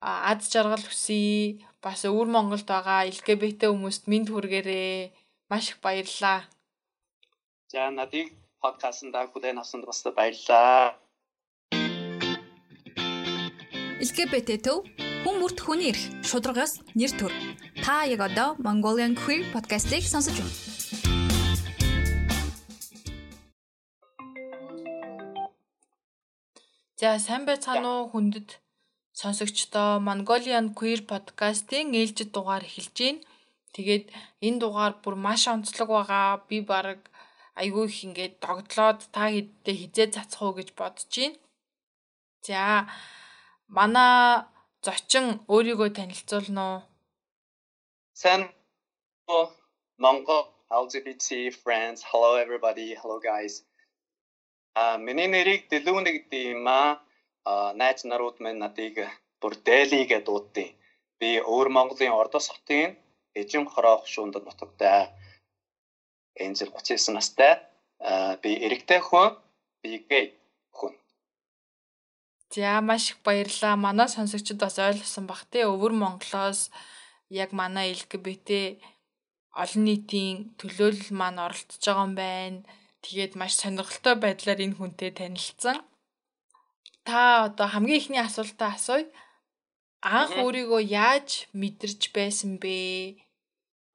аз жаргал хүсье. Бас өвөр Монголд байгаа LGBT хүмүүст мэд хүргээрээ маш их баярлалаа. За надыг подкастнда хүлээн авсанд бас баярлалаа. LGBT төв хүн бүрт хүний эрх шударгаас нэр төр. Та яг одоо Mongolian Queer podcast-ийг сонсож байна. За сайн байцгаана уу хүндэт сонсогчдоо Mongolian Queer podcast-ийн ээлжид дугаар эхэлж байна. Тэгээд энэ дугаар бүр маш онцлог байгаа. Би баг айгүй их ингээд догтлоод та хэддээ хизээ цацах уу гэж бодож байна. За манай зочин өөрийгөө танилцуулна уу? Сайн Монгол LGBT friends. Hello everybody. Hello guys. А миний нэрийг Дэлүүнэ гэдэг юм аа. Найз нарууд минь надыг бүр Дэлигээ дууддیں۔ Би өөр Монголын Ордос хотын Эжин хороо шуунд нутагтай Энзэл 39 настай. Би эрэгтэй хүн. Би гей хүн. За маш их баярлалаа. Манай сонсогчид бас ойлгосон бах тий. Өвөр Монголоос яг манай LGBT олон нийтийн төлөөлөл маань оролцож байгаа юм байна Тэгээд маш сонирхолтой байдлаар энэ хүнтэй танилцсан. Та одоо хамгийн ихний асуултаа асууя. Анх өөрийгөө яаж мэдэрч байсан бэ?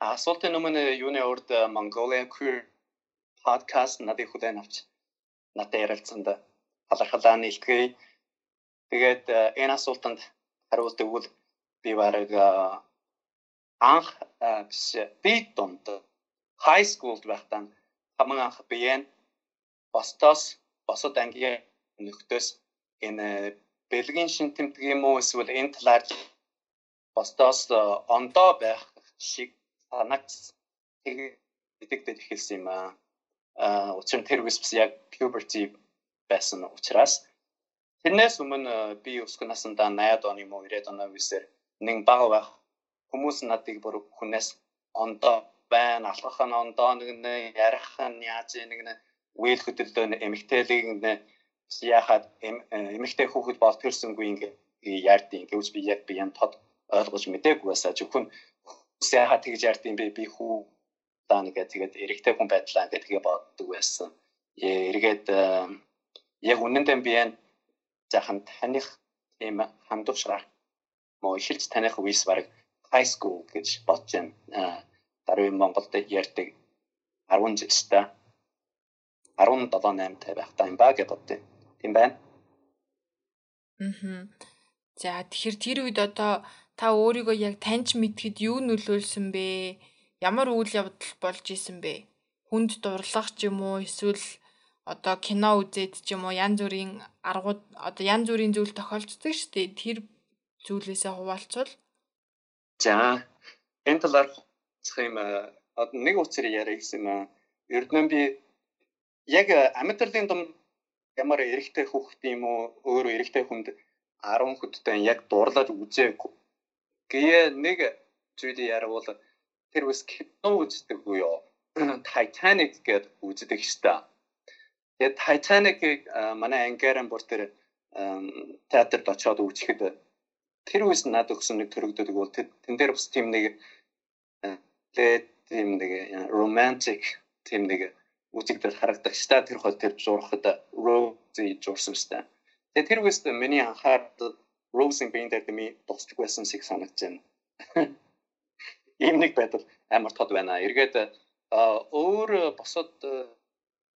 Асуултын өмнө юуны урд э, Mongolian Queer podcast надад хүлээн авч надад ярилцсанд талархлаа нийлтгэе. Тэгээд э, энэ асуултанд хариулт өгвөл би бараг э, анх биш би донд high school-д байхдаа хаман анх биеэн бостоос босод ангийн нөхдөөс энэ бэлгийн шин тэмдэг юм уу эсвэл энэ талаар бостоос э, ондоо байх шиг санагц тэгдэд эхэлсэн юм аа. Аа учир нь тэр үс бас яг puberty байсан учраас тэрнээс өмнө э, би өсгөн насндаа 80-ад оны муу 90-ад оны үеэр нэг бага байх хүмүүс надыг бүр хүнээс ондоо байна алхах нь ондоо нэг нэ ярих нь яаж нэг нэ үйл хөдлөлөө эмэгтэйлийг нэ яхад э, эмэгтэй хүүхэд бол төрсөнгүй ингээд яард юм гэвч би яг би энэ тод ойлгож мдээгүй байсаа зөвхөн яхад тэгж яард юм бэ би хүү даа нэгэ тэгээд эрэгтэй хүн байдлаа ингээд тэгээ боддог байсан. Эргээд э, яг үнэндээ би энэ захан таних юм хамдуушраа мөн эхэлж таних үеэс баг high school гэж бодож байна. Э, даруй Монголд ярьдаг 10 жилтэй 17 8 тавих тайм ба гэж боддог. Тийм байна. Аа. За тэгэхээр тэр үед одоо та өөрийгөө яг таньж мэдхэд юу нөлөөлсөн бэ? Ямар үйл явдал болж исэн бэ? Хүнд дурлах ч юм уу эсвэл одоо кино үзээд ч юм уу янз бүрийн аргууд одоо янз бүрийн зүйл тохиолддог шүү дээ. Тэр зүйлээсээ хуваалцвал. За энэ талаар юм одоо нэг үцээр яриа гэсэн юм аа. Ердөө би яг амьдлын дом ямар эрэгтэй хүүхэд юм уу өөрөө эрэгтэй хүнд 10 хүдтэй яг дурлаж үзээгүй. Гээ нэг зүйл яривал тэр бас кино үздэг ёо. Titanic гэд үздэг штэ. Тэгээд Titanic-ийг манай ангиаран бүр тэр театрт очиод үзэхэд тэр үс над өгсөн нэг төрөгдөдөг бол тэн дээр бас тийм нэг тэгээд тийм нэг romantic тийм нэг үзэгдэл харагдах ста тэр хол тэр зурхад Rose зурсан ста. Тэгээд тэр үст миний анхаард Rose-ийн биеийн дээр ми дуусдаг байсан шиг санагдаж байна. Ийм нэг байдал амар тод байна. Эргээд өөр босод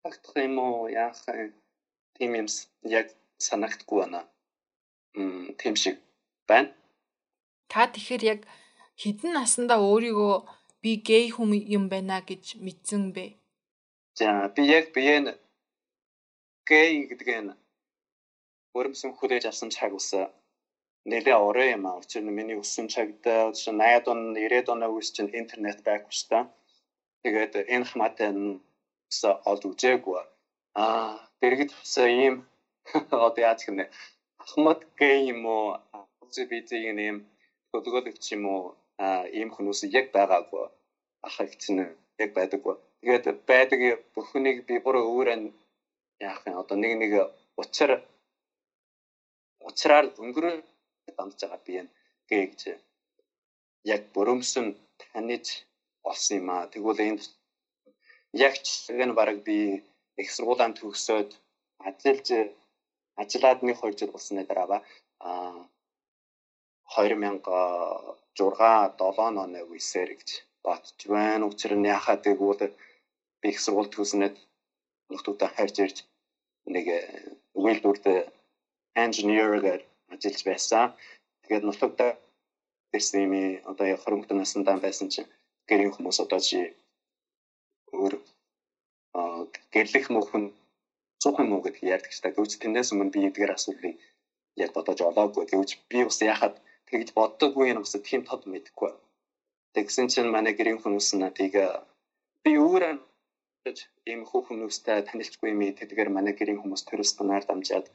тагтах юм уу яах тийм юм яг санагдахгүй байна. Мм тийм шиг байна. Та тэгэхээр яг хідэн насандаа өөрийгөө би гей хүм юм байна гэж мэдсэн бэ? За би яг бие нь гей гэдэг нь өөрөмсөн хүрээж авсан цаг ус нэлээ орой юм аа. Учир нь миний өссөн цагт учир 80-ад он 90-ад оны үеч чинь интернет байхгүй шүү дээ. Тэгээд энэ хамаатай нь олж үзээгүй. Аа дэргэд бас ийм одоо яаж гэнэ ахмад гей юм уу? LGBT-ийн ийм төлөвлөгч юм уу? Аа ийм хүмүүс яг байгаагүй ах ихсэн яг байдаггүй. Тэгээд байдаг бүхнийг би бүр өөрөө яах вэ? Одоо нэг нэг учир учраар өнгөрөө дамж байгаа би энэ гэж яг бүрөмсөн таниж олсон юм аа. Тэгвэл энд яг ч энэ бараг би их сургуулийн төгсөөд ажиллаж ажиллаад нэг 2 жил болсны дараа ба а 2006 7 оны үеэр гэж бодож байна. Учир нь яхаа тэгвэл их сургууль төгснөд нөхдүүдээ харж ирж нэг үйлдвэрт engineer гэж ажиллаж байсан. Тэгээд нутагтаа ирсэн юм одоо яг хөрөнгө насндаа байсан чинь гэрийн хүмүүс одоо чи өөр гэрлэх мөхөн цухан мөн гэдэг ярьдаг ч та гэвч тэндээс өмнө би эдгээр асуудлыг яг бодож олоогүй гэвч би бас яхад тэгж боддоггүй юм бас тийм тод мэдэхгүй. Тэгсэн чинь манай гэрийн хүмүүс надыг би өөрөө ийм хүү хүмүүстэй танилцгүй юм тэдгээр манай гэрийн хүмүүс туристнаар дамжаад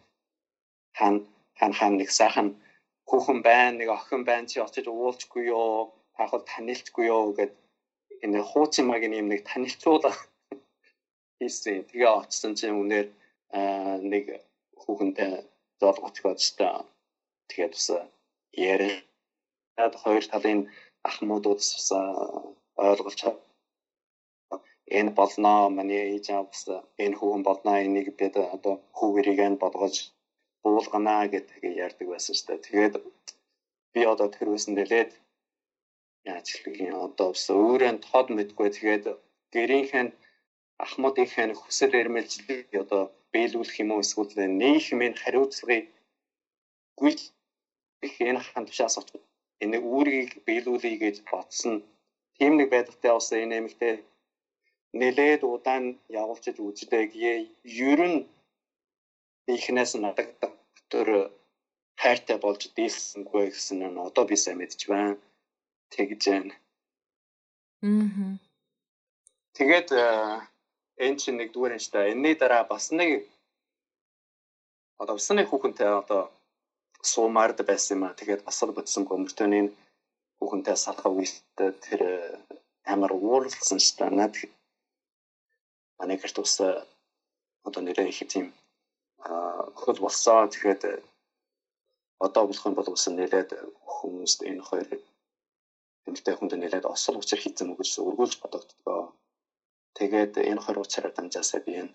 хаана хаана хаана нэг сайхан хүүхэн байна нэг охин байна чи очиж уулзгүй юу таахал танилцгүй юу гэд энэ хуучин маг юм нэг танилцуулах хийсэн. Тэгээ очсон чинь үнээр нэг хүүхэнтэй зоолгоцгоод та тэгээд бас яриад хоёр талын ахмуудууд бас ойлголж энэ болно миний ээж авс энэ хүүхэн болно энийг бид одоо хүүгэрийг нь бодгож буулгана гэдэг ярьдаг байсан шүү дээ. Тэгээд би одоо тэр үсэн нэлээд яаж юм одоо бас өөрөө тод мэдгүй. Тэгээд гэрийнх нь ахмадынх нь хүсэл эрмэлзлийг одоо биелүүлэх юм уу эсвэл нийгмийн хариуцлагыг гүйж их энэ хаан тушаас очив. Энэ үүргийг биелүүлэе гэж бодсон. Тийм нэг байдалтай бас энэ эмэгтэй нэлээд удаан явуулчих үздэг ер нь ихнээс надад тэр хайртай болж дийлсэнгүй гэсэн нь одоо би сайн мэдж байна тэгж байна. Аа. Тэгээд энэ чинь нэг дүүрэн штэ. Энэний дараа бас нэг одоо усны хүүхэнтэй одоо суумаард байсан юм аа. Тэгээд бас л бодсон гомөртөний хүүхэнтэй салхав үедээ тэр амар уурлсан штэ. Наад манай гэрт ус одоо нэрээ их тийм хөл болсон. Тэгэхээр одоо болох юм бол ус нэлээд хүмүүст энэ хоёр тэмдэгтэй хүнд нэлээд осол учир хийцэн гэж өргүүлж бодогддгоо. Тэгээд энэ хоёр учраар дамжаасаа би энэ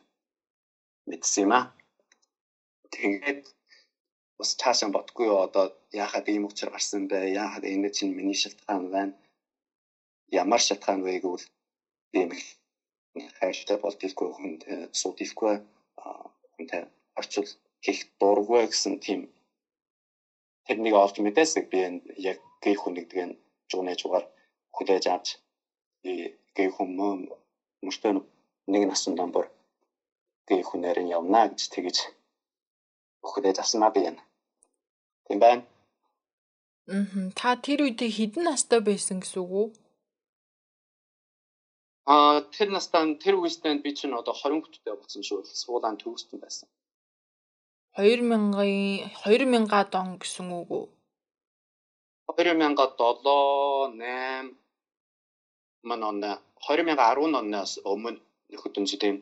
мэдсэн юм аа. Тэгээд бас цаашаа бодгүй одоо яахад ийм учир гарсан бэ? Яахад энэ чинь миний шалтгаан байна? Ямар шалтгаан вэ гэвэл ийм хайртай болдгийгүй хүнд суудихгүй хүнтэй орчил хийх дургүй гэсэн тийм тэрнийг олж мэдээсэг би яг гей хүн нь жууны жугаар хүлээж авч гей хүмүүс мөртөө нэг насан дамбар гей хүнээр нь явна гэж тэгэж хүлээж авснаа би юм. Тийм байна. Мм та тэр үедээ хэдэн настай байсан гэсэн үг үү? Аа тэр настай тэр үедээ би чинь одоо 20 хүнтэй болсон шүү. Суулаан төгсдөн байсан. 2000-ын 2000-аад он гэсэн үг үү? 2007 8 ман он 2010 оноос өмнө нөхөдөн жилийн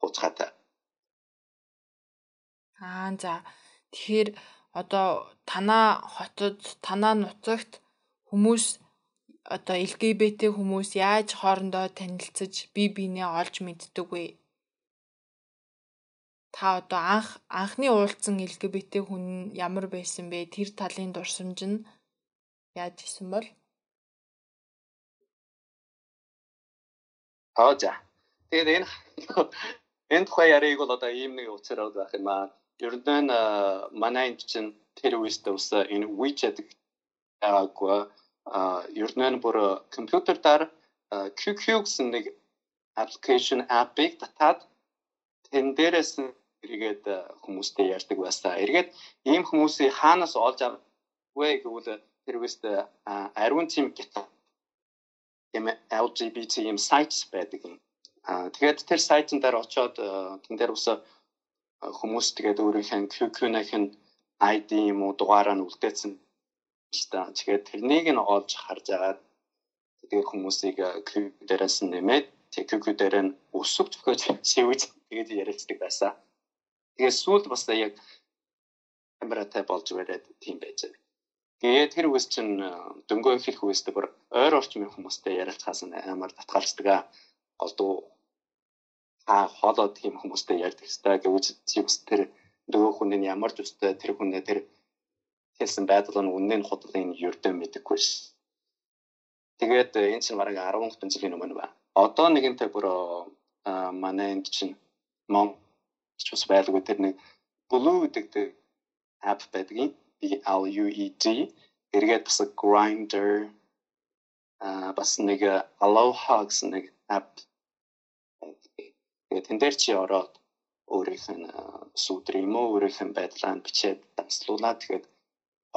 хугацаатай. Аа за. Тэгэхээр одоо танаа хотод, танаа нутагт хүмүүс одоо LGBT хүмүүс яаж хоорондоо танилцаж бие биенээ олж мэддэг вэ? Та одоо анх анхны уулзсан LGBT хүн ямар байсан бэ? Тэр талын дурсамж нь яаж исэн бол? Аа за. Тэгээд энэ энэ тухай яриг бол одоо ийм нэг уцаараад байх юм аа. Ер нь манай энд чинь тэр үедээ ус энэ WeChat байгаагүй. Ер нь бүр компьютер дээр QQ гэсэн нэг application app-ыг татаад тэн дээрээс эргээд хүмүүстэй ярьдаг байсаа. Эргээд ийм хүмүүсийг хаанаас олж аввэ гэвэл тэр үедээ ариун тим гитар юм LGBT юм сайт байдаг юм. Аа тэгээд тэр сайтн дээр очиод тэн дээр ус хүмүүс тэгээд өөрийнхөө QQ-ийн ID юм уу дугаараа нь үлдээсэн дээ. Тэгээд тэрнийг нь олж харж агаад тэгээд хүмүүсийг QQ дээрээс нь нэмээд QQ дээр нь өсөв төгөөж шивэж тэгээд ярилцдаг байсан. Тэгээд сүүлд бас яг камератай болж бариад тийм байж байгаа. Тэгээд тэр үс чинь дөнгөө хэлэх үстэй бүр ойр орчмын хүмүүстэй ярилцахаас амар татгалздаг аа. Голдуу а хоолоо тийм хүмүүстэй ярьдаг хэвээр гэж тэр нөгөө хүн ямар ч үстэй тэр хүнээ тэр хэлсэн байдал нь үнэн нь худлын ердөө мэдэггүй ш. Тэгээд энэ чинь бараг 10 хэдэн жилийн өмнө ба. Одоо нэгэнтээ бүр манай энд чинь мон ч бас байлгүй тэр нэг blue гэдэг app байдаг юм. B L U E D эргээд бас grinder а бас нэг aloha гэсэн нэг app тэгээд тэн дээр чи ороод өөрийнх нь уу өөрийнх нь байдлаа бичээд данслуулаад тэгээд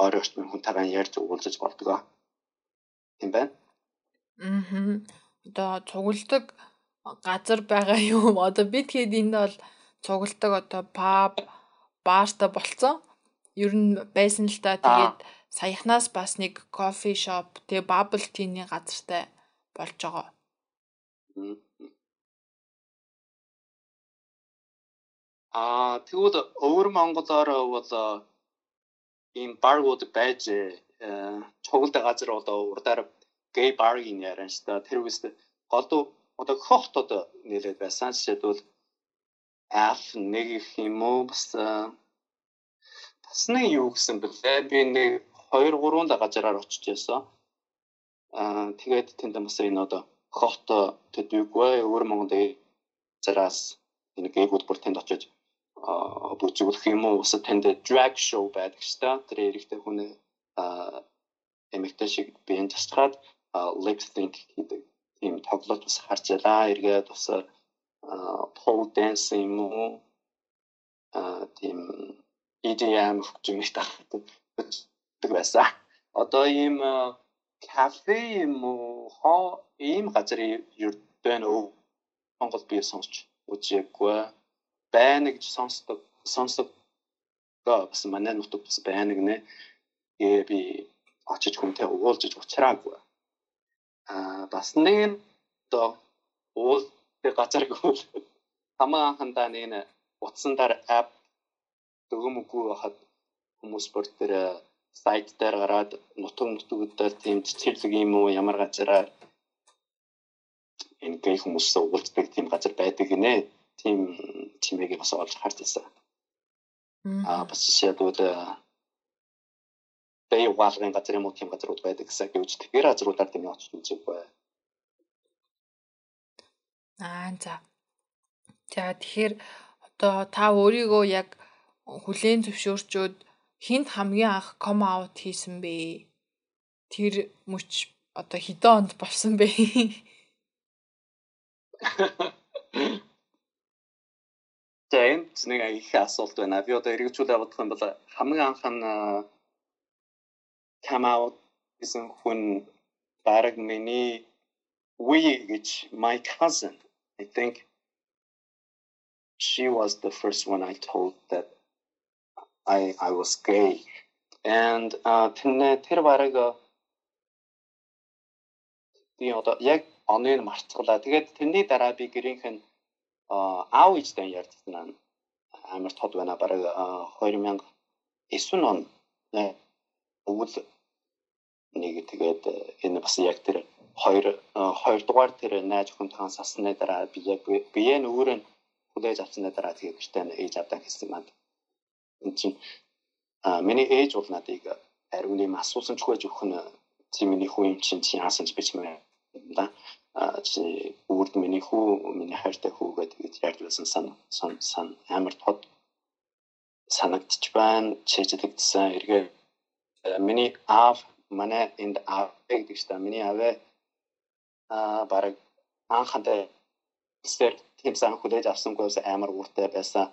ойр орчмын хүнтэйгээ ярьж уулзаж болдог. Тийм байна. Аа. Одоо цугладаг газар байгаа юм. Одоо бид хэд энд бол цугладаг одоо паб, баарта болцсон. Ер нь байсан л та тэгээд саяхнаас бас нэг кофе шоп, тэгээ бабл тиний газартай болж байгаа. Аа тэгвэл өвөр Монголоор бол ийм барууд байж цугладаг газар одоо урдаар гей баргийн яран ш та тэр үст голдуу одоо хохтод нэлээд байсан жишээлбэл F нэг их юм уу? Бас бас нэг юу гэсэн бэлээ би нэг 2 3 да газараар очиж яасан аа тэгээд тэнд бас энэ одоо хот төдийгүй өөр Монголын зараас энэ гээгүүд бүр тэнд очиж бүжиглэх юм уу ус тэнд drag show байдаг ш та тэр эрэгтэй хүн эмэгтэй шиг биеийн тасчаад lip sync хийдэг тийм тоглолт бас харж ялаа эргээд бас pole dance юм уу тийм EDM хөгжмөд тахдаг байсан. Одоо ийм кафе юм уу хоо ийм газар юрдэн өв Монгол би сонсч үзээгүй байна гэж сонсдог сонсдог бас манай нутаг бас байна гинэ. Тэгээ би очиж хүнтэй уулзаж уучраагүй. Аа бас нэг нь одоо уул тэр газар гэвэл хамаа анхандаа нэг нь утсан дээр app дөгөөмгүй хахад хүмүүс бүр тэр сайт дээр гараад нутаг нутгуудаар тийм цэцэрлэг юм уу ямар газараа энэ гэй хүмүүс уулздаг тийм газар байдаг гинэ тийм чимээг бас олж харж байсан. Аа бас жишээлбэл бэй угаалгын газар юм уу тийм газрууд байдаг гэсэн гэвч тэр газруудаар тийм очиж үзээгүй. Аа за. За тэгэхээр одоо та өөрийгөө яг хүлээн зөвшөөрчөөд хинт хамгийн анх ком аут хийсэн бэ? Тэр мөч одоо хэдэн онд болсон бэ? За энд нэг их асуулт байна. Би одоо эргэжүүлээ бодох юм бол хамгийн анх нь come out гэсэн хүн баг миний we гэж my cousin I think she was the first one I told that I I was gay and uh тэр бараг би одоо яг оныг марцглаа. Тэгээд тэрний дараа би гэрийнх нь аав ээжтэй ярьсан амар тод байна. Бараг 2009 он өвөл нэг тэгээд энэ бас яг тэр хоёр хоёр дугаар тэр найз хүнтэйгээ сасны дараа би яг бие нь өөрөө хүлээж авсны дараа тэгээд гэртээ ээж авдаа гэсэн манд. Энд чинь миний ээж бол надыг ариун юм асуусан ч хөөж өгөх нь чи миний хүү юм чинь чи яасан ч бич мэ да. Үрд миний хүү миний хайртай хүү гэдэг ярьдсан сан сан сан амар тод санагдчих байна чэжлэгдсэн. Эргээ миний аав манай энд аав гэдэг чинь миний аваа а баг анхантай сэр тийм сан хүлээж авсангүйс амар ууртай байсан.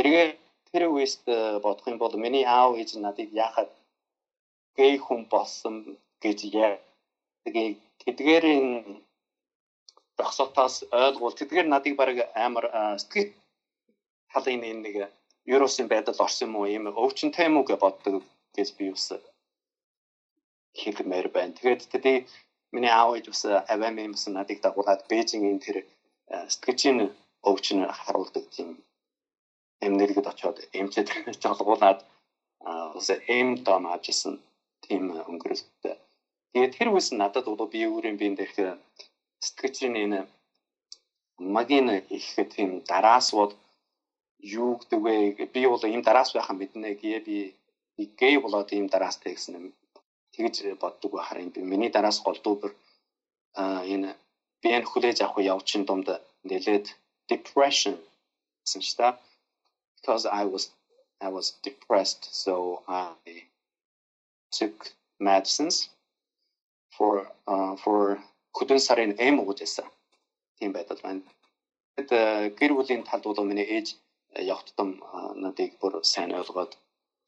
Эргээ тэр үест бодох юм бол миний аав ээж надыг яхад гей хүн болсон гэж яа тэгээ тэдгээрийн багсалтаас ойлгуул тэдгээр надыг баг амар сэтгэл халын нэг Евросын байдал орсон юм уу ийм өвчнтэй юм уу гэж боддог гэж би бас хэлмээр байна. Тэгээд тэдний миний аав ээж бас аваам юм бас надыг дагуулад Бээжингийн тэр сэтгэжийн өвчин харуулдаг тийм эмнэлгэд очиод эмчээд жолгуулад ус эм авчихсан тийм өнгөрөлттэй. Тэгээд тэр үс надад бол би өөрийн биенд их сэтгэгчийн энэ магийн их тийм дараас бол юу гэдэг вэ? Би бол ийм дараас байхаа мэднэ гээ. Би гэй болоод ийм дараастай гэсэн юм тэгж боддог байхаар би миний дараас голдуур а энэ би энэ хүлээж авах явчин домд нэлээд depression гэсэн ч та. Because I was I was depressed so I took medicines for uh, for хөдөн сарын эм өгөөжсэн. Тийм байдал байна. Тэгэд гэр бүлийн талд бол миний ээж явтдам надыг бүр сайн ойлгоод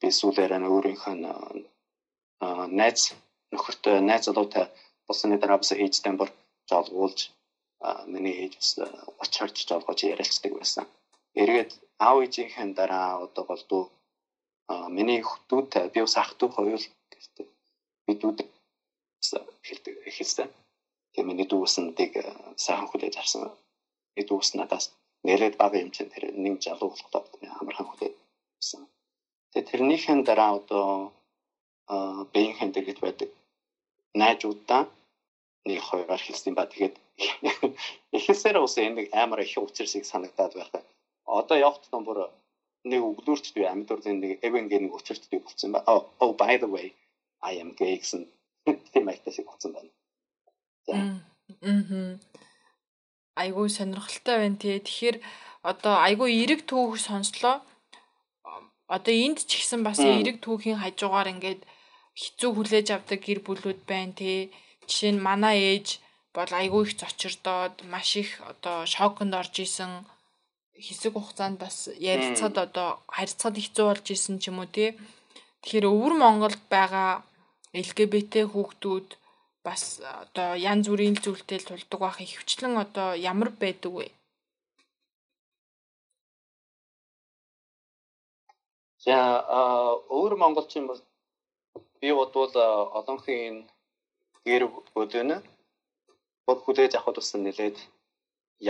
би сүүлээр нь өөрийнхөө найз нөхөртөө найз залуутай болсны дараа бас ээжтэй бүр жолгуулж миний ээж бас очирч жолгож ярилцдаг байсан. Эргээд аав ээжийнхэн дараа одоо болдоо миний хүүхдүүдтэй би бас ах トゥ хоёул гэртээ бидүүд хэлдэг хэлсэн. Тэгээ миний дүүс нэг сайхан хүлээж авсан. Би дүүс надаас нэрэд бага юм чинь тэр нэг залуу болохдоо амархан хүлээж авсан. Тэгээ тэрнийхэн дараа одоо биеийнхэн дэргэд байдаг найзуудаа нэг хоёроор хэлсэн ба тэгээд ихээсээр ус энэ амар их учирсыг санагдаад байна. Одоо явахт том бүр нэг өглөөрч би амьдурлын нэг эвенгийн нэг учиртдаг болсон ба. Oh by the way I am gay гэсэн тийм айтаа шиг болсон байна. Мм. Айгуу сонирхолтой байна тий. Тэгэхээр одоо айгуу эрэг түүх сонслоо. Одоо энд ч ихсэн бас эрэг түүхийн хажуугаар ингээд хэцүү хүлээж авдаг гэр бүлүүд байна тий. Жишээ нь манай ээж бол айгүй их зочирдоод маш их одоо шоконд орж исэн хэсэг хугацаанд бас ярилцаад одоо харьцаад хэцүү болж исэн ч юм уу тий. Тэгэхээр өвөр Монголд байгаа LGBT хүүхдүүд бас одоо янз бүрийн зүйлтэй тулдаг байх ихвчлэн одоо ямар байдаг вэ? За өвөр монголчин бол би бодвол олонхын гэр бүлэн bod хүлээж авахд бас нэлээд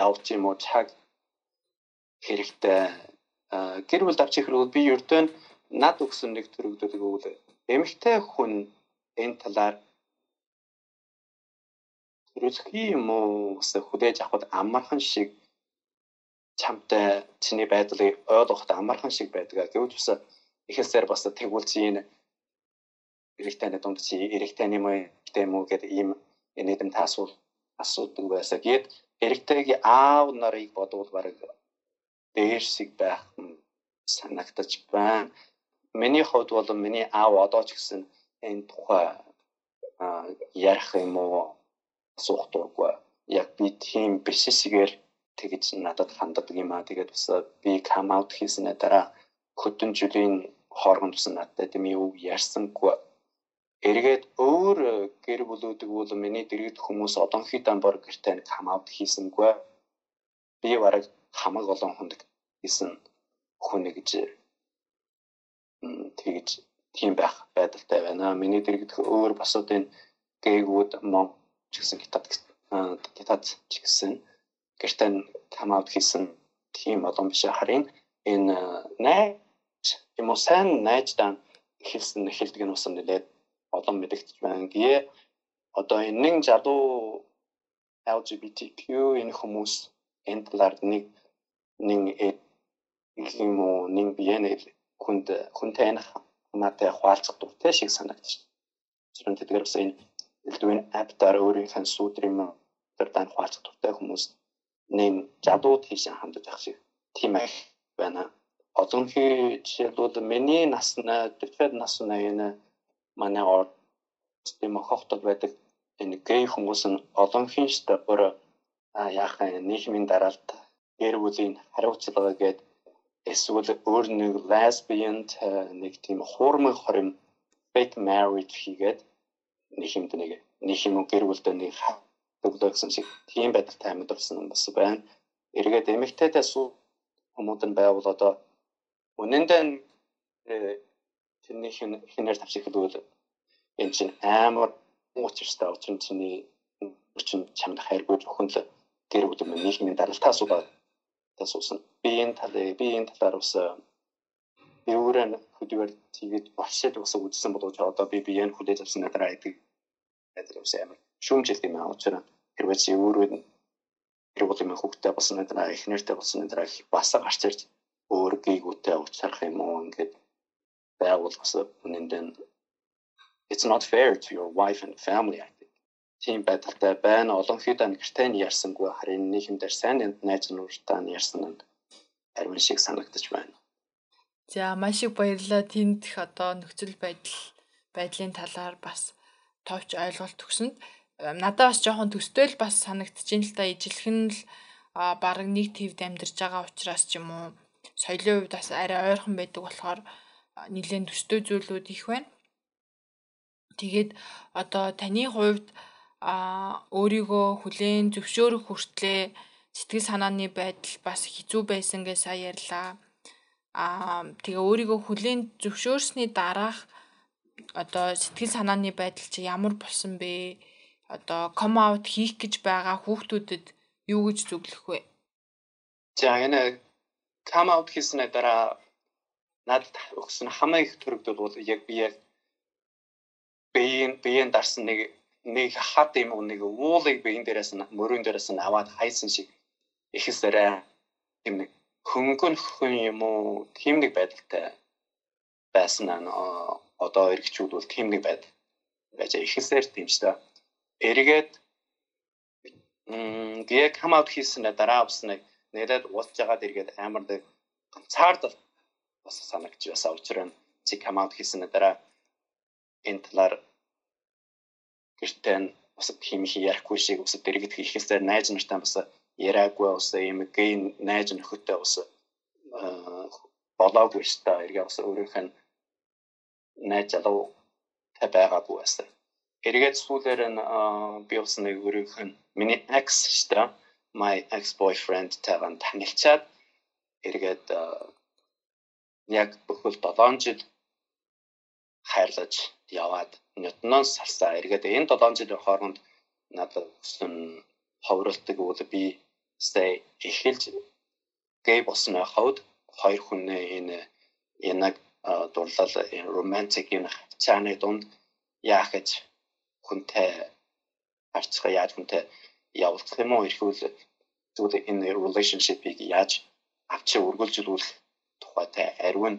явж юм уу? Цаг хэрэгтэй. Гэр бүл давчих хэрэг би ердөө над өгсөн нэг төрөгдөд өгвөл эмэгтэй хүн энэ талаар төрөлхий юм уу бас хүлээж авахд амархан шиг чамтай чиний байдлыг ойлгоход амархан шиг байдаг. Гэвч бас ихээсээр бас чи эрэгтэй дунд чи эрэгтэй юм уу эрэгтэй юм уу гэдэг ийм нийтэм таасуул асуудаг байсан. Гээд эрэгтэйгийн аав нарыг бодвол баг дээрсиг байх санагдаж байна. Миний хувьд бол миний аав одоо ч гэсэн энэ тухай ярих юм уу асуух дурггүй. Яг би тийм бишсэгээр тэгж надад ханддаг юм аа. Тэгээд бас би кам аут хийснээр дараа хөдөн жилийн хооронд бас надад тийм юу ярьсангүй эргээд өөр гэр бүлүүдэг бол миний дэргэд хүмүүс одонхийдөө бор гэртээ кам аут хийсэнгүй би бараг хамаг олон хүнд хийсэн хүн гэж тэгж тийм байх байдалтай байна. Миний дэргэд өөр босод энэ гээгүүд мон ч гэсэн гитад гитад ч гэсэн гэртээ кам аут хийсэн тийм олон биш харин энэ найз юм уу сайн найздаа хэлсэн хэлдэг нь усан нэлээд олон мэдэгдэж байна. Гээ одоо энэ нэг залуу LGBTQ энэ хүмүүс энэ талаар нэг нэг юм уу нэг биенэ хүнд хүнтэй энэ хамаатай хуваалцах дуртай шиг санагдчих. Зөвхөн тэдгээр бас энэ элдвэн аптаар өөрийнхөө сүдрийн тэр дан хуваалцах дуртай хүмүүс нэг жадууд хийсэн хандаж ах шиг тийм байна. Одонхий жишээлбэл миний наснаа дэвтэр наснаа энэ манай тийм хохтод байдаг энэ гей хүмүүс нь олон хинштэй бүр яахан нийгмийн дараалт гэр бүлийн хариуцлага гээд эсвэл өөр нэг lesbian нэг тийм хуурмын хорим fake marriage хийгээд нэг юмд нэг нэг юм гэр бүлдээ нэг төглөө гэсэн шиг тийм байдалтай амьдсан юм бас байна. Эргээд эмэгтэйдээ суу хүмүүд нь байвал одоо үнэндээ тэрний хин хинээр тавчих хэлбэл энэ чинь амар учиртай учир нь чиний чинь чамд хайргүй өхөн л гэр бүл юм нийгмийн даралтаа асуулаа асуусан. Би энэ талыг би энэ талаар ус Тэрүүрээ хөдөлгөөр тэгээд болшид ус үзсэн боловч одоо би биеийн хүлээж авсан надраа идэг гэдэг юм амар шүүмжил юм аа учраас хэрвээ чи өөрөө тэр бол юм хүүхдтэй болсон надраа их нэртэй болсон надраа бас гарч ирж өөр гийгүүтэй уулзах юм уу ингээд байвал бас үнэндээ it's not fair to your wife and family I. Тийм байдалтай байна. Олон хэд гэртээ нь ярьсангүй харин дээр сайн найз нууртаа нь ярьсан нь ариун шиг санагдаж байна. За маш их баярлалаа. Тэнд их одоо нөхцөл байдал байдлын талаар бас товч ойлголт өгсөнд надад бас жоохон төстэй л бас санагдчихээн л та ижилхэн л бараг нэг твд амьдарч байгаа учраас ч юм уу соёлын хувьд бас арай ойрхон байдаг болохоор нэлээд төстэй зүйлүүд их байна. Тэгээд одоо таны хувьд а өөрийгөө хүлээн зөвшөөрөх хүртлээ сэтгэл санааны байдал бас хэцүү байсан гэж сая ярьлаа. А тэгээ өөрийгөө хүлээн зөвшөөрсний дараах одоо сэтгэл санааны байдал чи ямар болсон бэ? Одоо ком аут хийх гэж байгаа хүүхдүүдэд юу гэж зөвлөх вэ? За энэ ком аут хийснээр дараа надад өгсөн хамгийн их төрөгдөл бол яг би яг биеийн биеийн дарсан нэг нэг хат юм уу нэг уулыг биеийн дээрээс нь мөрөн дээрээс нь аваад хайсан шиг ихэсээрээ юм нэг хөнгөн хүн юм уу тийм нэг байдалтай байсан аа одоо эргчүүд бол тийм нэг байд байж ихэсээр тийм ч та. Эргээд м гээ come out хийсэн дараа усныг нэрэд уулж жагаад эргээд амар дэг ганцаардал бас санагч байсан учраас чи come out хийсэн дараа энэ талаар гэртээ бас тийм их ярихгүй шиг бас дэрэгдэх ихээсээ найз нартай бас яриаггүй бас юм гей найз нөхөдтэй бас болоогүй дээ. Эргээ бас өөрийнх нь найз залуу та байгаагүй байсан. Эргээд сүүлээр нь би бас нэг өөрийнх нь миний ex дээ. My ex boyfriend таван танилцаад эргээд яг бүхэл 7 жил хайрлаж яваад нотноос салсаа эргээд энэ 7 жилийн хооронд надад өсөн ховролтыг бол би stay эхэлж гей болсон хавд хоёр хүн энэ янаг дурлал романтик юм хавцааны дунд яах гэж хүнтэй харцгаа яаж хүнтэй явуулах юм уу? Эрхүүл зүгээр энэ relationship-ийг яаж авчи үргэлжлүүлэх тухайтай ариун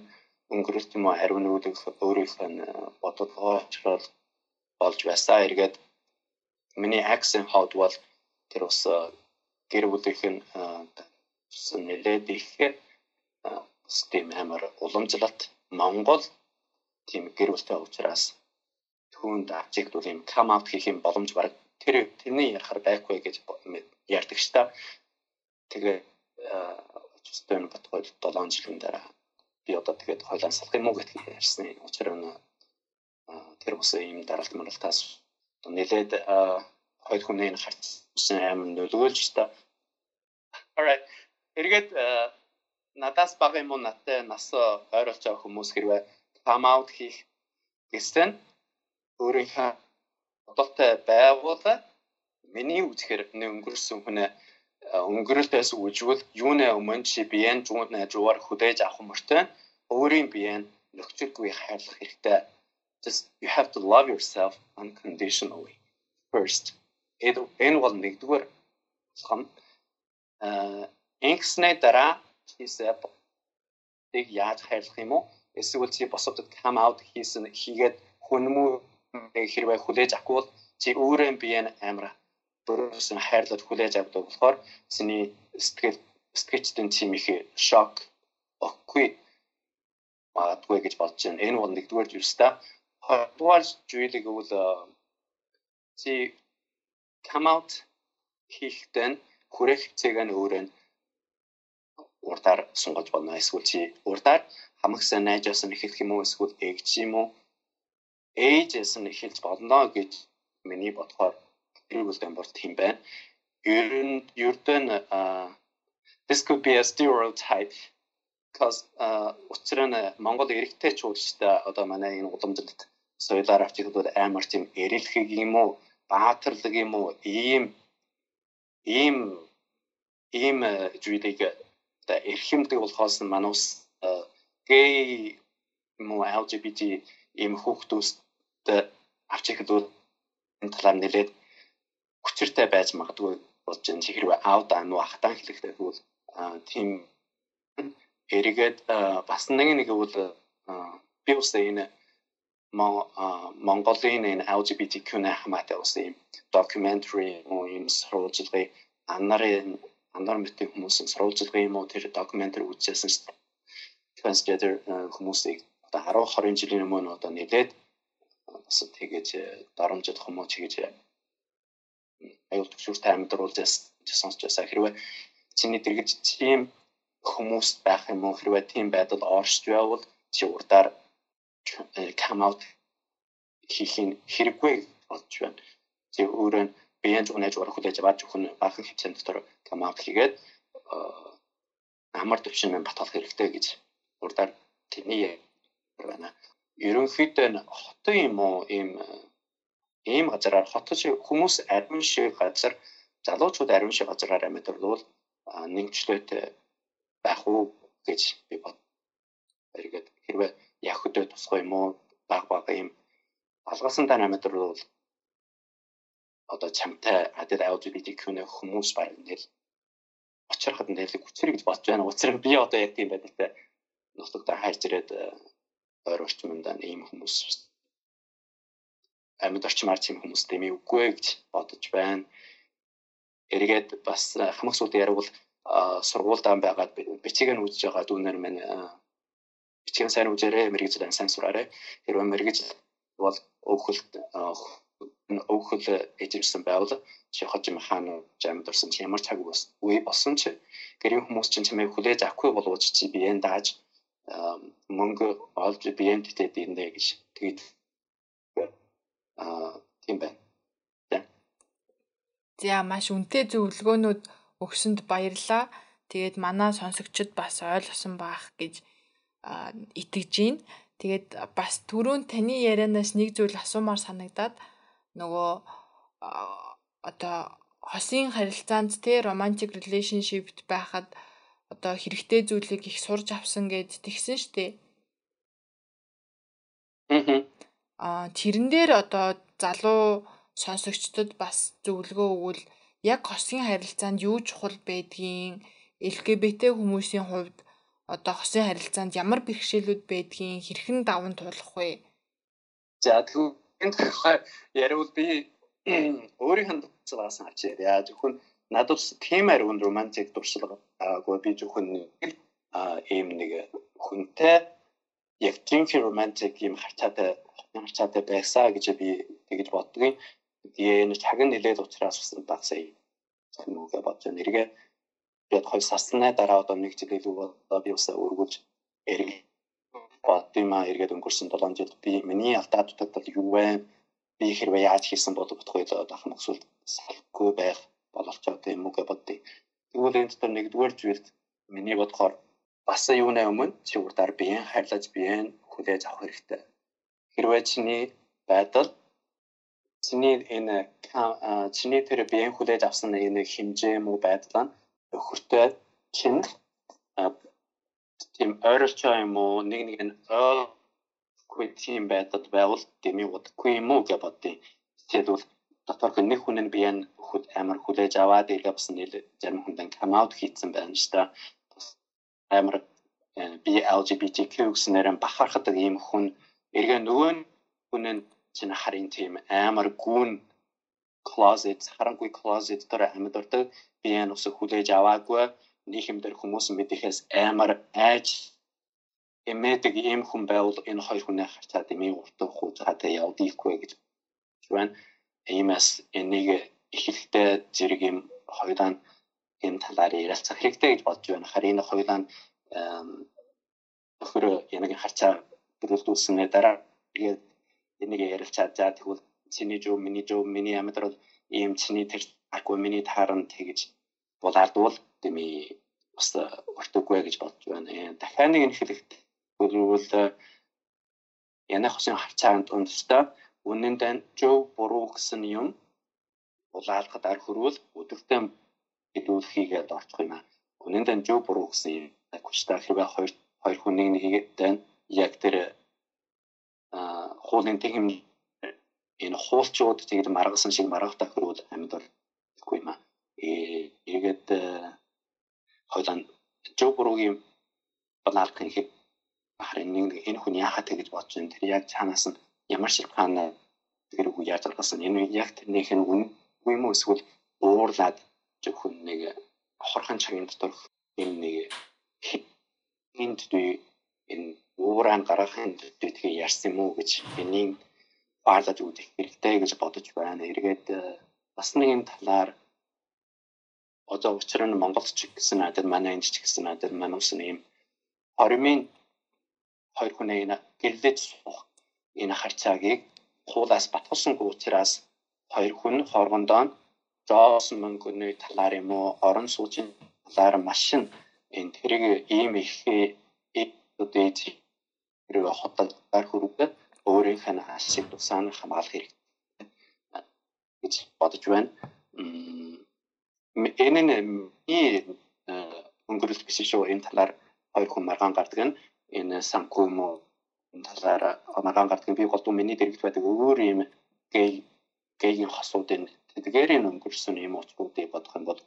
өнгөрөлт юм уу? Ариун үүдэх өөрийнх нь бодолгоочрол болж байсаа. Эргээд миний акцент хот бол тэр ус гэр бүлийнх нь нэлээд их систем амар уламжлалт. Монгол тийм гэр бүлтэй учраас түүнд авчигдвал юм come out хийх юм боломж баг тэр тэрний ярахаар байхгүй гэж ярьдаг ш та. Тэгээ очсон Батгой 7 жилийн дараа би одоо тэгээд хойлон салах юм уу гэж ярьсан. Нь тэр ус ийм даралт маралтаас нэлээд хоёр хүний харцсан аим нөлөөлж та. Alright. Эргээд надаас бага юм уу надтай нас ойролж байгаа хүмүүс хэрвээ come out хийх гэсэн өөрийнхөө бодолтой байвал миний үзэхээр өнгөрсөн хүнээ өнгөрөлтөөс үжвэл юунэ өмнө чи биеэн жуун найжуугаар хүлээж авах мөртөө өөрийн биеэн нөхцөлгүй хайрлах хэрэгтэй. Just you have to love yourself unconditionally first. Энэ бол нэгдүгээр сан э инкснэ дараа хийсээ тийг яаж хайрлах юм уу? Эсвэл чи босоод come out хийсэн хийгээд хүнмүү хэрвээ хүлээж авахгүй бол чи өөрөө биеэн амир өөрөөс нь хайрлаад хүлээж авдаг болохоор чиний сэтгэл сэтгэгчдэн тийм их шок өгөхгүй магадгүй гэж бодож байна. Энэ бол нэгдүгээр зүйлс та. Хоёрдугаар зүйлийг бол чи come out хийхдээ хүрэх хэцээг нь өөрөө урдаар сунгаж болно. Эсвэл чи урдаар хамагсаа найжаас нь эхэлэх юм уу эсвэл эгч юм уу? Ээжээс нь эхэлж болно гэж миний бодохоор эрүүл бол тийм байна. Ер нь ердөө this could be a stereotype because учир нь Монгол эрэгтэй чуулчтай одоо манай энэ уламжлалт соёлоор авч ихэд амар тийм эрэлхэг юм уу баатарлаг юм уу ийм ийм ийм зүйлийг одоо эрхэмдэг болохоос нь манус гей муу LGBT ийм хүүхдүүст авч ихэд энэ талаар нэлээд хүчиртэй байж магадгүй болж байна. Хэрвээ аав даа нуу ахтан хэлэхдээ бол тийм эргээд бас нэг нэг бол би үстэй энэ Монголын энэ LGBTQ-ны хамаатай ус ийм documentary юм сурвалжлагыг анарын анар мэтийн хүмүүсийн сурвалжлагын юм уу тэр documentary үзсэн transgender хүмүүсийг одоо 10 20 жилийн өмнө одоо нэлээд бас тэгэж доромжид хүмүүс чигэж аюул төвшөртэй амьдруулж сонсч байсаа хэрвээ чиний дэргэж тийм хүмүүс байх юм уу хэрвээ тийм байдал оршиж байвал чи урдаар come out хийхин хэрэггүй болж байна. Тэг өөрөө биеийн зүгнэж урах хүлээж аваад зөвхөн баахан хэмжээнд дотор come out хийгээд амар төвшин мэн батгах хэрэгтэй гэж урдаар тэний байна. Ерөнхийдөө хотын юм уу ийм ийм газараар хотч хүмүүс ариун шиг газар залуучууд ариун шиг газараар амьдарвал нэгжлөөтэй байх уу гэж би бод. Эргээд хэрвээ яг хөдөө тусгай юм уу баг баг юм алгасан тань амьдарвал одоо чамтай адил LGBTQ-ны хүмүүс баг ингээл очроход ингээл хүчрэг гэж бодож байна. Нь би одоо яг тийм байдалтай нутагтаа хайрч ирээд ойр орчмонд ийм хүмүүс амьд орчмаар тийм хүмүүс дэмий үгүй гэж бодож байна. Эргээд бас хамаг сүлд ярил сургуультай байгаад бичиг нь үзэж байгаа дүүнер минь бичиг сайн үзээрэй мэрэгжил сайн сураарай. Хэрвээ мэрэгжил бол өөхөлт өөхөл эжимсэн байвал чи хожим хаана жамд орсон чи ямар цаг үе болсон чи гэрийн хүмүүс чинь чамайг хүлээж авахгүй болооч чи биеэн дааж мөнгө олж биеэн тэтэд индэ гэж тэгээд аа тийм байна. За маш үнэтэй зөвлөгөөнүүд өгсөнд баярлалаа. Тэгээд манай сонсогчид бас ойлгосон баах гэж итгэж байна. Тэгээд бас түрүүн таны ярианаас нэг зүйл асуумаар санагдаад нөгөө одоо хосын харилцаанд те romantic relationship байхад одоо хэрэгтэй зүйлийг их сурж авсан гэж тэгсэн штэ. Аа тэрэн дээр одоо залуу сонсогчдод бас зөвлөгөө өгвөл яг хосын харилцаанд юу чухал байдгийг LGBT хүмүүсийн хувьд одоо хосын харилцаанд ямар бэрхшээлүүд байдгийг хэрхэн даван туулах вэ? За тэгвэл энэ тухай яриул би өөрийнхөө дурслагаас авч яриа. Зөвхөн надад тийм ариун романтик дуршлага аагүй би зөвхөн нэг ийм нэг хүнтэй яг жинхэнэ романтик юм харцаатай харцаатай байсаа гэж би тэгж боддгийн. Тэгээ энэ нь нэлээд уучраас усан багсаа юм уу гэж бодож байна. Эргээ тэгээд хоёр сарсны дараа одоо нэг жил илүү одоо би усаа өргүүлж эрг боддима эргээд өнгөрсөн 7 жил би миний алдаа дутагдал юу вэ? Би хэрвээ яаж хийсэн болов бодохгүй л одоо хамаг эсвэл салхгүй байх боловч одоо юм уу гэж боддیں۔ Тэгвэл энэ дотор нэгдүгээр зүйлд миний бодохоор бас юунаа өмнө чи урдаар биеийн хайрлаж биеийн хүлээж авах хэрэгтэй. Хэрвээ чиний байдал чиний энэ чиний тэр биеийн хүлээж авсан энэ хэмжээ муу байдал нь өхөртэй чин тийм ойролцоо юм уу нэг нэг нь ойргүй тийм байдал байвал дэмий удахгүй юм уу гэж боддیں۔ Тэгвэл дотор нэг хүн нь биеийн хөд амар хүлээж аваад игээ бас нийл зарим хүнд come out хийцэн байна шүү дээ. Амар би LGBTQ гэснээр бахархад ийм хүн эргээ нөгөө хүн нь чинь харин тийм амар гүн closet харангүй closet дээр амьд ордог би энэ ус хүлээж аваагүй нэг юм дээр хүмүүс мэдихээс амар айж эмээдэг ийм хүн байвал энэ хоёр хүнээ харцаад эмээ уртах хуу цаатай явдаггүй гэж байна. Иймээс энийг эхлэлтэй зэрэг юм хоёулаа энэ талаар ярилцах хэрэгтэй гэж бодож байна. Харин энэ хоёулаа өхөр яг харцаа бүрэлдүүлснээр дараа тэгээд энийг ярилцаад за тэгвэл чиний жоо миний жоо миний амьдрал ийм чиний тэр аггүй миний тааран тэгж булаардвал тэми бас өртөггүй гэж бодож байна. Дахиад нэг хэлэхэд бол янах хосын харцаанд өндөртөө үнэн дан жоо буруу гэсэн юм улаалгад ар хөрвөл өдөртөө хэдүүлхийгээд орчих юм аа. Үнэн дан жоо буруу гэсэн юм. Хүчтэй хэрвээ хоёр хоёр хүн нэг нэгэд яг тэр хуулийн тэхэм энэ хуулчууд тэгээд маргасан шиг маргахтай хөрвөл амьд болгүй юм аа. Э тэгээд хойлон жоброгийн балалт хийх харин нэг энэ хүн яахаа тэгэж бодож байна. Тэр яг цаанаас нь ямар шилхэн тэр үг яаж гаргасан. Энэ яг тэрнийх нь үн юм уу эсвэл уурлаад зөвхөн нэг хорхон цагийн дотор энэ нэг энд дүй энэ ууран гаргахын тэгээ ярьсан юм уу гэж энийг баалаж үзэх хэрэгтэй гэж бодож байна. Эргээд бас нэгэн талаар одоо учир нь Монголд ч гэсэн надад манай энд ч гэсэн надад манус нэм хоримын хоёр хүн энэ гэлдэж энэ харьцаагийг хуулаас батгуулсангүй учраас хоёр хүн хоорондоо зоосон мөнгөний талаар юм уу орон сууцын талаар машин энэ тэрийг ийм их үүдэж хэрэг хотод хүрүүдэд өөрийнх нь ашиг тусаан хамгаалах хэрэгтэй гэж бодож байна. Энэ нь өнгөрөлт биш шүү энэ талаар хоёр хүн маргаан гардаг нь энэ уу энэ талаар маргаан гардаг би голдуу миний дэрэгт байдаг өөр юм гей гейгийн хосуудын тэдгээрийн өнгөрсөн юм уучруудыг бодох юм бол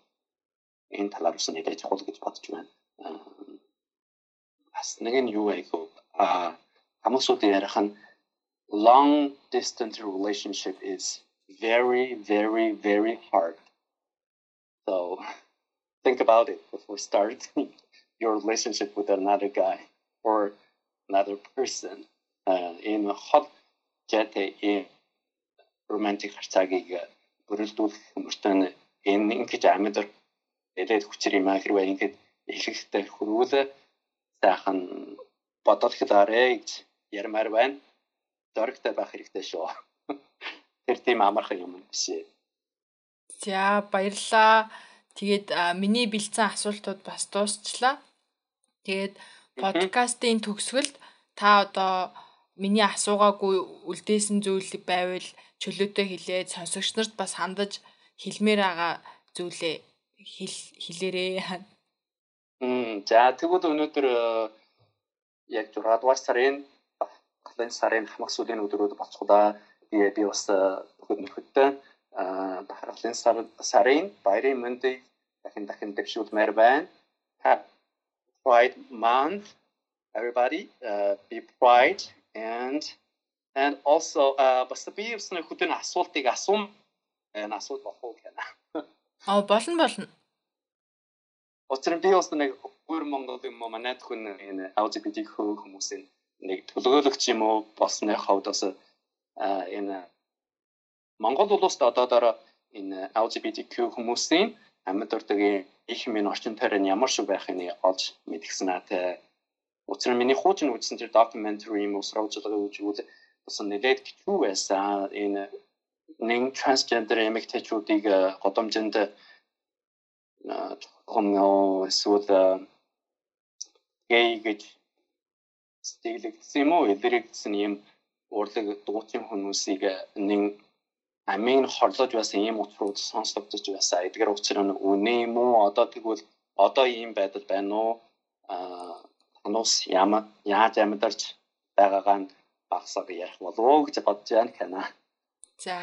энэ талаар бас нэлээд чухал гэж бодож байна. Бас нэг нь юу айгу а хамсуудын ярих нь long distance relationship is very very very hard. So think about it before starting your relationship with another guy or another person. Uh, in hot jet in romantic харьцаагийг бүрэлдүүлэх мөртөө энэ ингэж амьдар элээд хүчээр юм хэрвээ ингэж эхлэхдээ хөрвөл сайхан бодох хэлээрэй гэж ярмаар байна. Зоригтой байх хэрэгтэй шүү. Тэр тийм амархан юм биш. За баярлаа. Тэгээд миний бэлдсэн асуултууд бас дуусчлаа. Тэгээд подкастын төгсгөлд та одоо миний асуугаагүй үлдээсэн зүйл байвал чөлөөтэй хэлээд сонсогч нарт бас хандаж хэлмээр байгаа зүйлээ хэл хэлээрээ. За тэгвэл өнөөдөр э, яг 6 дугаар сарын галын сарын хамаг сүлийн өдрүүд болцгоо би би бас бүгд нөхөдтэй бахархлын сар сарын баярын мэндийг дахин дахин дэвшүүлмээр байна. Pride month everybody uh, be pride and And also бас би юусэн хөдөө асуултыг асуум энэ асуулт болох уу гэнэ. Аа болно болно. Учир нь би бас нэг өөр Монгол юм уу манайд хүн энэ LGBTQ хүмүүсийн нэг төлөөлөгч юм уу болсны хавьд бас энэ Монгол улсад одоодоор энэ LGBTQ хүмүүсийн амьд ордог их минь орчин тойрон ямар шиг байхыг олж мэдгсэн аа. Учир нь миний хуучин үзсэн тэр documentary юм уу сурвалжлага үзвэл бас нэлээд хэцүү байсан. Энэ нэг трансгендер эмэгтэйчүүдийг годомжинд хомноо эсвэл гей гэж стилэгдсэн юм уу илэрэгдсэн юм урлаг дуучин хүмүүсийг нэг амийн хорлож байсан ийм утрууд сонсогдож байсан. Эдгээр учир нь үнэ юм уу? Одоо тэгвэл одоо ийм байдал байна уу? Аа танус ямар яаж амьдарч байгаагаа багсаг ярих болов гэж бодож байна кана. За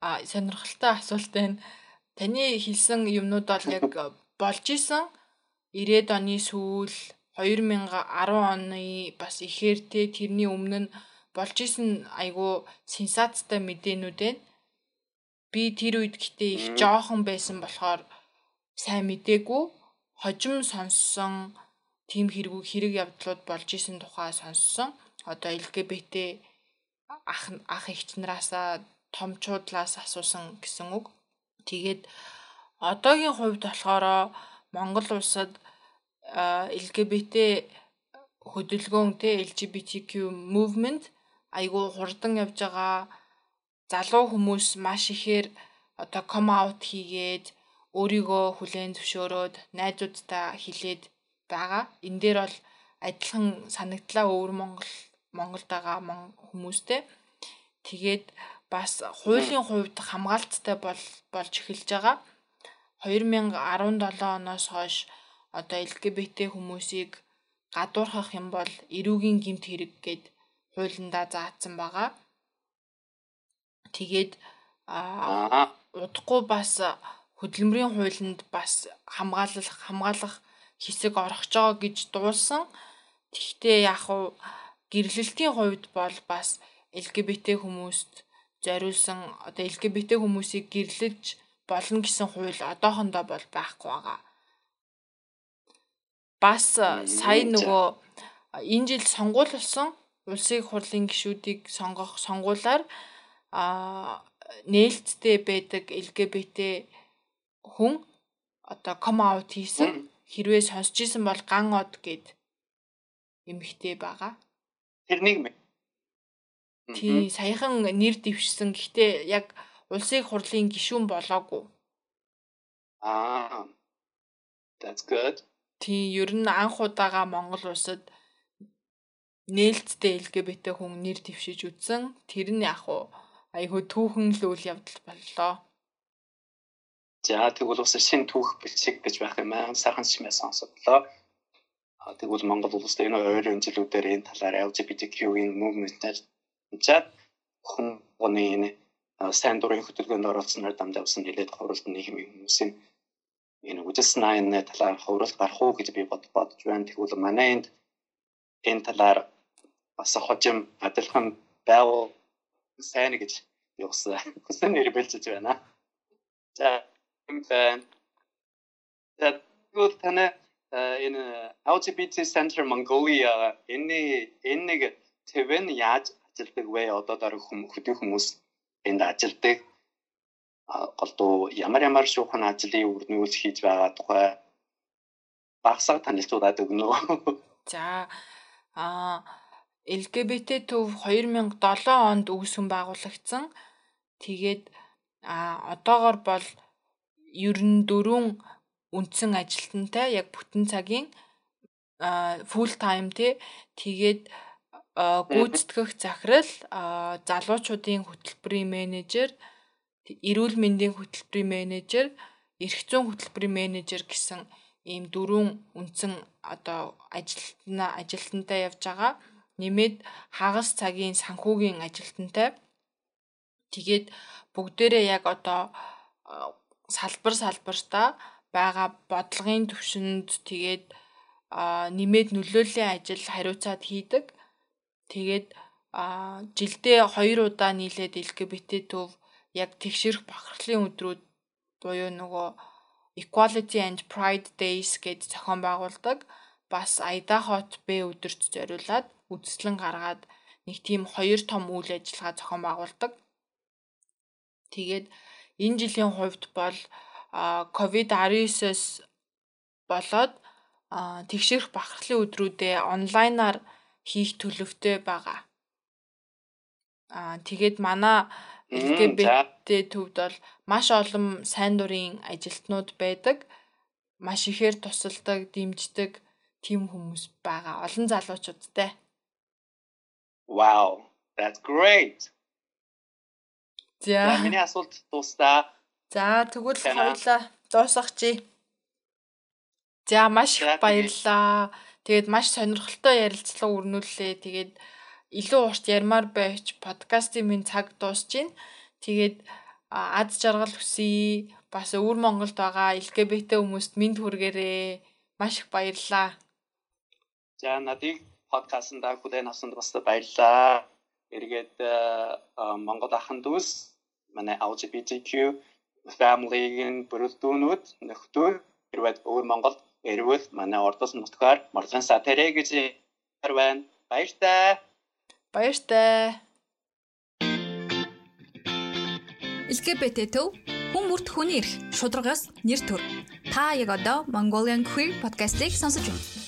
а сонирхолтой асуулт байна. Таны хэлсэн юмнууд бол яг болж исэн 90-ад оны сүүл 2010 оны бас ихээр те тэрний өмнө нь болж исэн айгу сенсацтай мэдээнүүд байна. Би тэр үед гэтээ их жоохон байсан болохоор сайн мэдээгүй хожим сонссон тийм хэрэгүү хэрэг явдлууд болж исэн тухай сонссон одоо LGBT ах ах эгч нараасаа томчуудлаас асуусан гэсэн үг. Тэгээд одоогийн хувьд болохоор Монгол улсад LGBT хөдөлгөөн тэ LGBTQ movement айгүй хурдан явж байгаа залуу хүмүүс маш ихээр одоо come out хийгээд өөрийгөө хүлээн зөвшөөрөөд найзуудтай хилээд байгаа. Энэ дээр бол адилхан санагдлаа өвөр Монгол Монголд байгаа хүмүүстэй. Тэгээд бас хуулийн хувьд хамгаалттай бол болж эхэлж байгаа. 2017 оноос хойш одоо LGBT хүмүүсийг гадуурхах юм бол эрүүгийн гимт хэрэг гээд хуулиндаа заасан байгаа. Тэгээд аа удахгүй бас хөдөлмөрийн хуулинд бас хамгаалах хамгаалах хэсэг орох жоо гэж дуулсан. Гэхдээ яг уу гэрлэлтийн хувьд бол бас LGBT хүмүүст зориулсан одоо LGBT хүмүүсийг гэрлэж болно гэсэн хууль одоохондоо бол байхгүй байгаа. Бас сая нөгөө энэ жил сонгуул болсон улсын хурлын гишүүдийг сонгох сонгуулаар а нээлттэй байдаг LGBT хүн одоо ком аут хийсэн хэрвээ сонсч исэн бол ган од гэд эмхтэй байгаа. Тэрнийг Тий, саяхан нэр дэвшсэн. Гэхдээ яг улсын хурлын гишүүн болоогүй. Аа. That's good. Тий, ер нь анх удаага Монгол улсад нээлттэй LGBT хүн нэр дэвшиж үтсэн. Тэр нь яг уу айгүй түүхэн л үйл явдал боллоо. За тэгвэл бас шинэ түүх бэлчиг гэж байх юм аа. Сайхан чимээ сонсоглоо. А тэгвэл Монгол улсад энэ ойрын жилүүдээр энэ талаар LGBTQ-ийн movement-ээр чад хүмүүний энэ сайн дурын хөтөлбөрөнд оролцсноор дамжаа усан нэлээд хуралд нийгмийн хүмүүсийн энэ үжиснайн талаар хурал гарах уу гэж би бод бодож байна. Тэгвэл манай энд энэ талаар бас хожим адилхан байгуу сайн гэж явсан. Хүсэн нэр бэлжиж байна. За юм байна. Тэгвэл таны энэ LGBT Center Mongolia энэ нэг твэн яаж ажилдаг вэ? Одоо дараа хөдөө хүмүүс энд ажилдаг голдуу ямар ямар шуухан ажлын үр нөөц хийж байгаа тухай багсаа танилцуулаад өгнө? За а LGBT төв 2007 онд үүсгэн байгуулагдсан. Тэгээд а одоогор бол ер нь дөрвөн үндсэн ажилтнтай яг бүтэн цагийн full time тий тэгээд гүйцэтгэх захирал, залуучуудын хөтөлбөрийн менежер, эрүүл мэндийн хөтөлбөрийн менежер, эрх зүйн хөтөлбөрийн менежер гэсэн ийм дөрвөн үндсэн одоо ажилтнаа ажилтнтай явж байгаа. Нэмээд хагас цагийн санхүүгийн ажилтнтай. Тэгээд бүгдээрээ яг одоо салбар салбартаа байгаа бодлогын төвшөнд тэгээд нэмээд нөлөөллийн ажил хариуцаад хийдэг. Тэгээд а жилдээ 2 удаа нийлээд LGBT төв яг тэгшэрх бахархлын өдрүүд буюу нөгөө Equality and Pride Days гэж зохион байгуулдаг. Бас Айдахот Б өдөрт зориулаад үндслэн гаргаад нэг тийм хоёр том үйл ажиллагаа зохион байгуулдаг. Тэгээд энэ жилийн хувьд бол COVID-19-с болоод тэгшэрх бахархлын өдрүүдээ онлайнаар хийх төлөвтэй байгаа. Аа тэгээд манай LGBT төвд бол маш олон сайн дурын ажилтнууд байдаг. Маш ихээр тусалдаг, дэмждэг тийм хүмүүс байгаа. Олон залуучуудтай. Wow, that's great. За. Миний асуулт дуустаа. За, тэгвэл хоёлаа дуусгах чи. За, маш их баярлалаа. Тэгээд маш сонирхолтой ярилцлага өрнүүллээ. Тэгээд илүү урт ярмаар байж подкастын минь цаг дуусч байна. Тэгээд ад жаргал хүсье. Бас өвөр Монголд байгаа LGBT хүмүүст мэд хүргээрээ. Маш их баярлалаа. За надыг подкастт хүлээн авсанд бас баярлалаа. Эргээд Монгол ахын дүүс манай LGBTQ family-ийн бүрэлдэхүүнүүд нөхдөө хэрвээ өвөр Монголд Эрүүл манай ордос нутгаар Морлон Сатэрэ гэж байна. Баяртай. Баяртай. LGBT төв хүн бүрт хүний эрх шударгаас нэр төр. Та яг одоо Mongolian Queer podcast-ийг сонсож байна.